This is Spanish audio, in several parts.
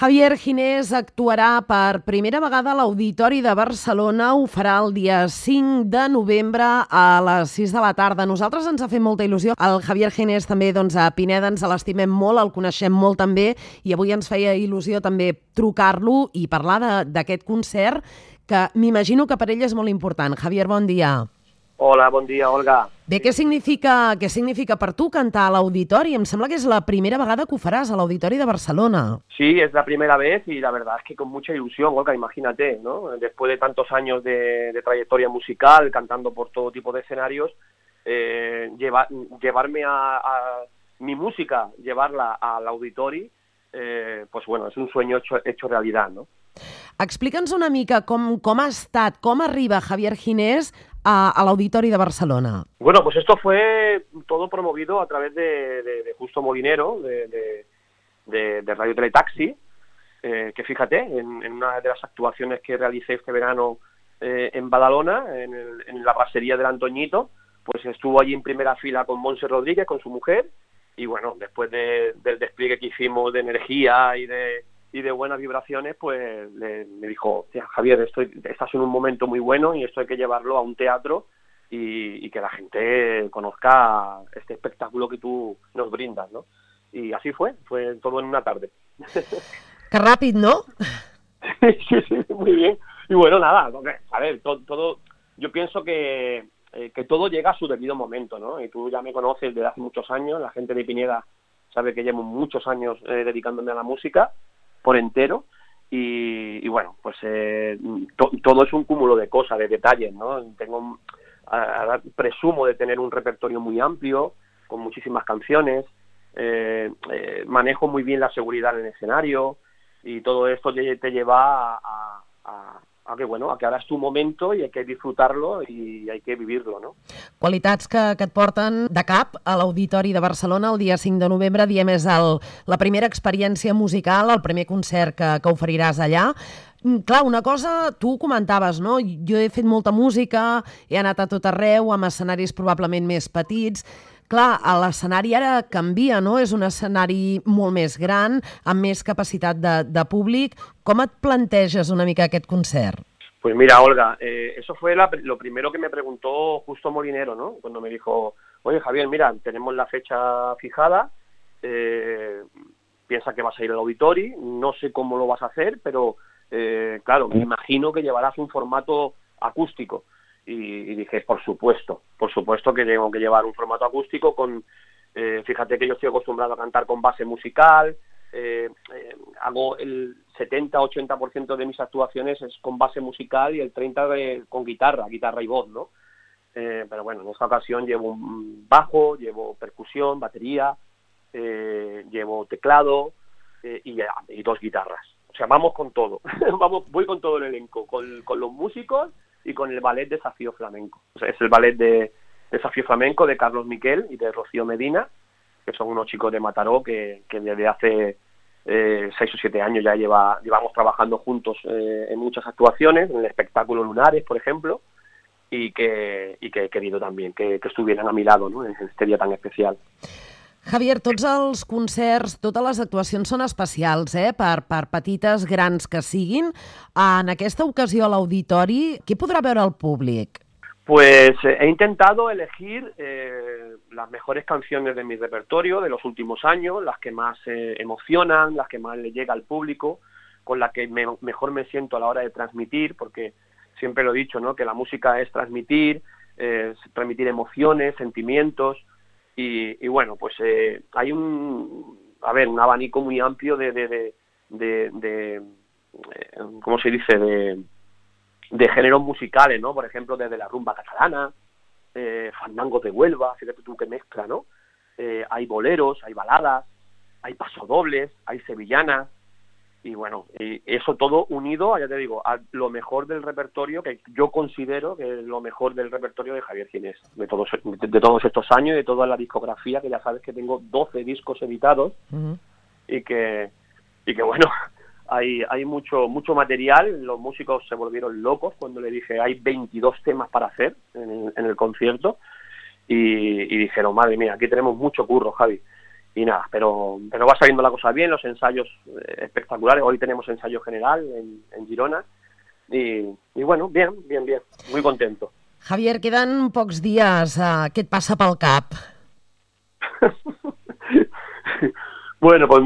Javier Ginés actuarà per primera vegada a l'Auditori de Barcelona. Ho farà el dia 5 de novembre a les 6 de la tarda. Nosaltres ens ha fet molta il·lusió. El Javier Ginés també doncs, a Pineda ens l'estimem molt, el coneixem molt també i avui ens feia il·lusió també trucar-lo i parlar d'aquest concert que m'imagino que per ell és molt important. Javier, bon dia. Hola, bon dia, Olga. Bé, què significa, què significa per tu cantar a l'auditori? Em sembla que és la primera vegada que ho faràs a l'Auditori de Barcelona. Sí, es la primera vez y la verdad es que con mucha ilusión, Olga, imagínate, ¿no? Después de tantos años de, de trayectoria musical, cantando por todo tipo de escenarios, eh, lleva, llevarme a, a, mi música, llevarla al auditori, eh, pues bueno, es un sueño hecho, hecho realidad, ¿no? Explica'ns una mica com, com ha estat, com arriba Javier Ginés a, a l'Auditori de Barcelona? Bueno, pues esto fue todo promovido a través de, de, de Justo Molinero, de, de Radio Teletaxi, eh, que fíjate, en, en, una de las actuaciones que realicé este verano eh, en Badalona, en, el, en la pasería del Antoñito, pues estuvo allí en primera fila con Monse Rodríguez, con su mujer, y bueno, después de, del despliegue que hicimos de energía y de, y de buenas vibraciones, pues le, me dijo, Javier, estoy, estás en un momento muy bueno y esto hay que llevarlo a un teatro y, y, que la gente conozca este espectáculo que tú nos brindas, ¿no? Y así fue, fue todo en una tarde. Qué rápido, ¿no? sí, sí, muy bien. Y bueno, nada, a ver, todo, todo yo pienso que, eh, que todo llega a su debido momento, ¿no? Y tú ya me conoces desde hace muchos años, la gente de Pineda sabe que llevo muchos años eh, dedicándome a la música por entero y, y bueno, pues eh, to, todo es un cúmulo de cosas, de detalles, ¿no? Tengo, presumo de tener un repertorio muy amplio, con muchísimas canciones, eh, eh, manejo muy bien la seguridad en el escenario y todo esto te, te lleva a, a, a que, bueno, a que ara és tu momento i hay que disfrutarlo i hay que vivirlo, no? Qualitats que, que et porten de cap a l'Auditori de Barcelona el dia 5 de novembre, diem és el, la primera experiència musical, el primer concert que, que oferiràs allà. Clar, una cosa, tu comentaves, no? Jo he fet molta música, he anat a tot arreu, amb escenaris probablement més petits, clar, l'escenari ara canvia, no? És un escenari molt més gran, amb més capacitat de, de públic. Com et planteges una mica aquest concert? Pues mira, Olga, eh, eso fue la, lo primero que me preguntó Justo Molinero, ¿no? Cuando me dijo, oye Javier, mira, tenemos la fecha fijada, eh, piensa que vas a ir al auditori, no sé cómo lo vas a hacer, pero eh, claro, me imagino que llevarás un formato acústico. Y, y, dije, por supuesto, por supuesto que tengo que llevar un formato acústico con, eh, fíjate que yo estoy acostumbrado a cantar con base musical, eh, eh, hago el 70-80% de mis actuaciones es con base musical y el 30% de, con guitarra, guitarra y voz, ¿no? Eh, pero bueno, en esta ocasión llevo un bajo, llevo percusión, batería, eh, llevo teclado y, y, dos guitarras. O sea, vamos con todo, vamos, voy con todo el elenco, con, con los músicos y con el ballet Desafío Flamenco. Es el ballet de Desafío Flamenco de Carlos Miquel y de Rocío Medina, que son unos chicos de Mataró que, que desde hace eh, seis o siete años ya lleva, llevamos trabajando juntos eh, en muchas actuaciones, en el espectáculo Lunares, por ejemplo, y que, y que he querido también que, que estuvieran a mi lado ¿no? en este día tan especial. Javier, tots els concerts, totes les actuacions són especials, eh? per, per petites, grans que siguin. En aquesta ocasió a l'auditori, què podrà veure el públic? Pues eh, he intentado elegir eh, las mejores canciones de mi repertorio de los últimos años, las que más eh, emocionan, las que más le llega al público, con las que me, mejor me siento a la hora de transmitir, porque siempre lo he dicho, ¿no? que la música es transmitir, eh, transmitir emociones, sentimientos, y, y bueno, pues eh, hay un, a ver, un abanico muy amplio de, de, de, de, de ¿cómo se dice?, de, de géneros musicales, ¿no? Por ejemplo, desde la rumba catalana, eh, fandangos de Huelva, fíjate tú que mezcla, ¿no? Eh, hay boleros, hay baladas, hay pasodobles, hay sevillanas, y bueno, y eso todo unido, ya te digo, a lo mejor del repertorio que yo considero que es lo mejor del repertorio de Javier Ginés, de todos, de todos estos años y de toda la discografía, que ya sabes que tengo 12 discos editados uh -huh. y que y que bueno, hay, hay mucho mucho material, los músicos se volvieron locos cuando le dije hay 22 temas para hacer en el, en el concierto y, y dijeron, madre mía, aquí tenemos mucho curro, Javi y nada, pero, pero va saliendo la cosa bien, los ensayos eh, espectaculares. Hoy tenemos ensayo general en, en Girona y, y bueno, bien, bien, bien, muy contento. Javier, queden pocs dies. Uh, què et passa pel cap? bueno, pues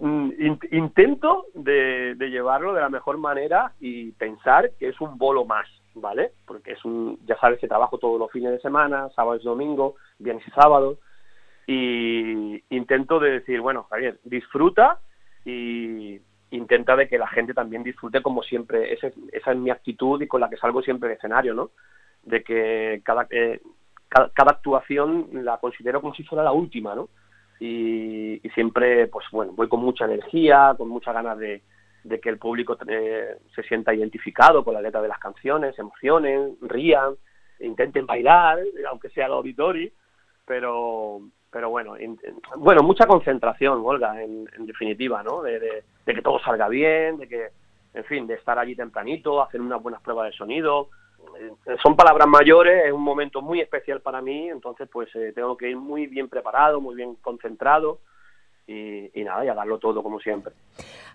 in, intento de, llevarlo de la mejor manera y pensar que es un bolo más, ¿vale? Porque es un, ya sabes que trabajo todos los fines de semana, sábado y domingo, viernes y sábado, y intento de decir, bueno, Javier, disfruta y intenta de que la gente también disfrute como siempre, esa, esa es mi actitud y con la que salgo siempre de escenario, ¿no? De que cada, eh, cada, cada, actuación la considero como si fuera la última, ¿no? Y, siempre, pues bueno, voy con mucha energía, con muchas ganas de, de que el público eh, se sienta identificado con la letra de las canciones, emocionen, rían, intenten bailar, aunque sea el auditorio, pero pero bueno, bueno, mucha concentración, Olga, en, en definitiva, ¿no? De, de, de, que todo salga bien, de que, en fin, de estar allí tempranito, hacer unas buenas pruebas de sonido. Eh, son palabras mayores, es un momento muy especial para mí, entonces pues eh, tengo que ir muy bien preparado, muy bien concentrado i, i nada, i a dar-lo todo, com sempre.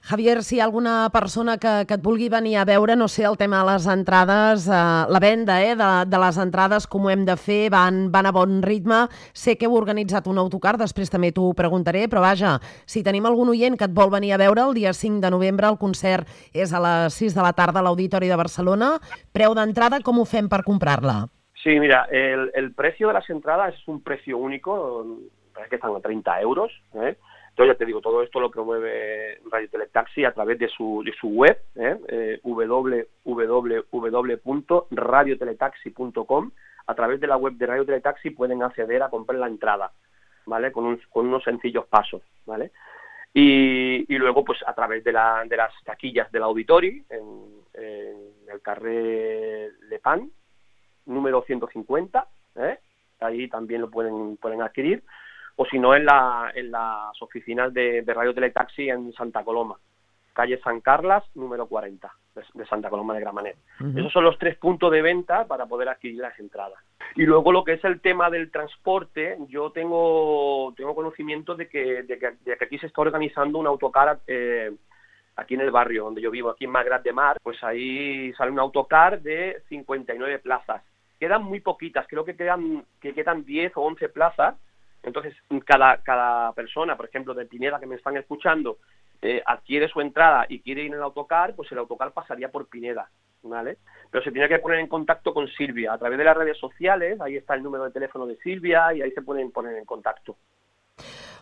Javier, si hi ha alguna persona que, que et vulgui venir a veure, no sé, el tema de les entrades, eh, la venda eh, de, de les entrades, com ho hem de fer, van, van a bon ritme. Sé que heu organitzat un autocar, després també t'ho preguntaré, però vaja, si tenim algun oient que et vol venir a veure, el dia 5 de novembre el concert és a les 6 de la tarda a l'Auditori de Barcelona. Preu d'entrada, com ho fem per comprar-la? Sí, mira, el, el precio de las entradas es un precio único, parece que están a 30 euros, ¿eh? Entonces, ya te digo, todo esto lo promueve Radio Teletaxi a través de su, de su web, ¿eh? eh, www.radioteletaxi.com. A través de la web de Radio Teletaxi pueden acceder a comprar la entrada, ¿vale? Con, un, con unos sencillos pasos, ¿vale? Y, y, luego, pues a través de, la, de las taquillas del auditorio, en, en el carré Le Pan, número 150, ¿eh? ahí también lo pueden, pueden adquirir o si no en, la, en las oficinas de, de Radio Teletaxi en Santa Coloma, calle San Carlas, número 40, de, de Santa Coloma de Gramanet. Uh -huh. Esos son los tres puntos de venta para poder adquirir las entradas. Y luego lo que es el tema del transporte, yo tengo, tengo conocimiento de que, de que, de que aquí se está organizando un autocar eh, aquí en el barrio donde yo vivo, aquí en Magrat de Mar, pues ahí sale un autocar de 59 plazas. Quedan muy poquitas, creo que quedan, que quedan 10 o 11 plazas, entonces, cada, cada persona, por ejemplo, de Pineda que me están escuchando, eh, adquiere su entrada y quiere ir en el autocar, pues el autocar pasaría por Pineda, ¿vale? Pero se tiene que poner en contacto con Silvia a través de las redes sociales, ahí está el número de teléfono de Silvia y ahí se pueden poner en contacto.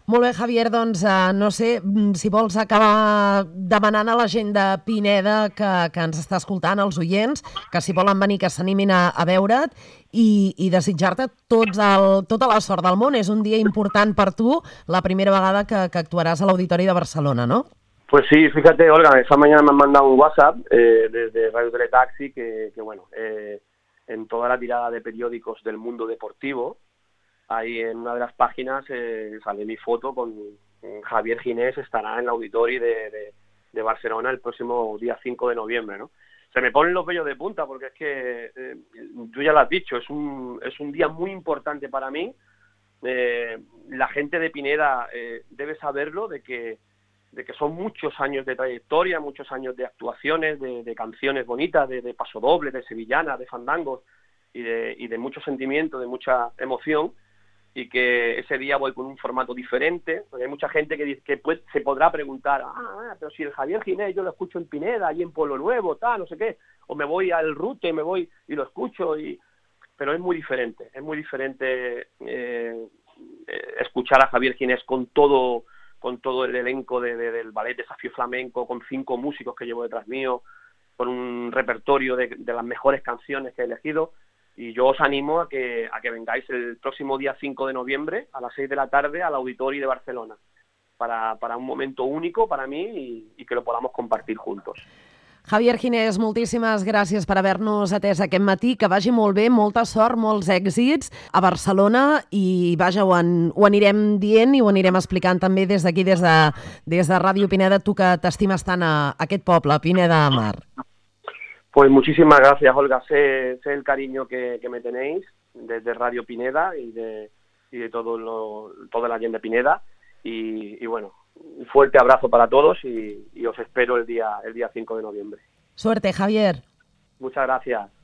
Molt bé, Javier, doncs uh, no sé mm, si vols acabar demanant a la gent de Pineda que, que ens està escoltant, els oients, que si volen venir que s'animin a, a veure't i, i desitjar-te tota la sort del món. És un dia important per tu, la primera vegada que, que actuaràs a l'Auditori de Barcelona, ¿no? Pues sí, fíjate, Olga, esta mañana me han mandado un WhatsApp eh, desde Radio Teletaxi que, que bueno, eh, en toda la tirada de periódicos del mundo deportivo, ahí en una de las páginas eh, sale mi foto con Javier Ginés, estará en el auditorio de, Barcelona el próximo día 5 de noviembre, ¿no? Se me ponen los vellos de punta porque es que, eh, tú ya lo has dicho, es un, es un día muy importante para mí. Eh, la gente de Pineda eh, debe saberlo, de que, de que son muchos años de trayectoria, muchos años de actuaciones, de, canciones bonitas, de, de pasodoble, de sevillana, de fandangos y de, y de mucho sentimiento, de mucha emoción y que ese día voy con un formato diferente, porque hay mucha gente que, dice, pues, se podrá preguntar, ah, pero si el Javier Ginés yo lo escucho en Pineda, allí en Pueblo Nuevo, tal, no sé qué, o me voy al Rute, me voy y lo escucho, y pero es muy diferente, es muy diferente eh, escuchar a Javier Ginés con todo con todo el elenco de, de, del ballet Desafío Flamenco, con cinco músicos que llevo detrás mío, con un repertorio de, de las mejores canciones que he elegido, y yo os animo a que, a que vengáis el próximo día 5 de noviembre a las 6 de la tarde al Auditorio de Barcelona para, para un momento único para mí y, y que lo podamos compartir juntos. Javier Ginés, moltíssimes gràcies per haver-nos atès aquest matí, que vagi molt bé, molta sort, molts èxits a Barcelona i vaja, ho, en, ho anirem dient i ho anirem explicant també des d'aquí, des, de, des de Ràdio Pineda, tu que t'estimes tant a, a aquest poble, Pineda de Mar. Pues muchísimas gracias, Olga. Sé, sé el cariño que, que, me tenéis desde Radio Pineda y de, y de todo lo, toda la gente de Pineda. y, bueno, un fuerte abrazo para todos y, y os espero el día, el día 5 de noviembre. Suerte, Javier. Muchas gracias.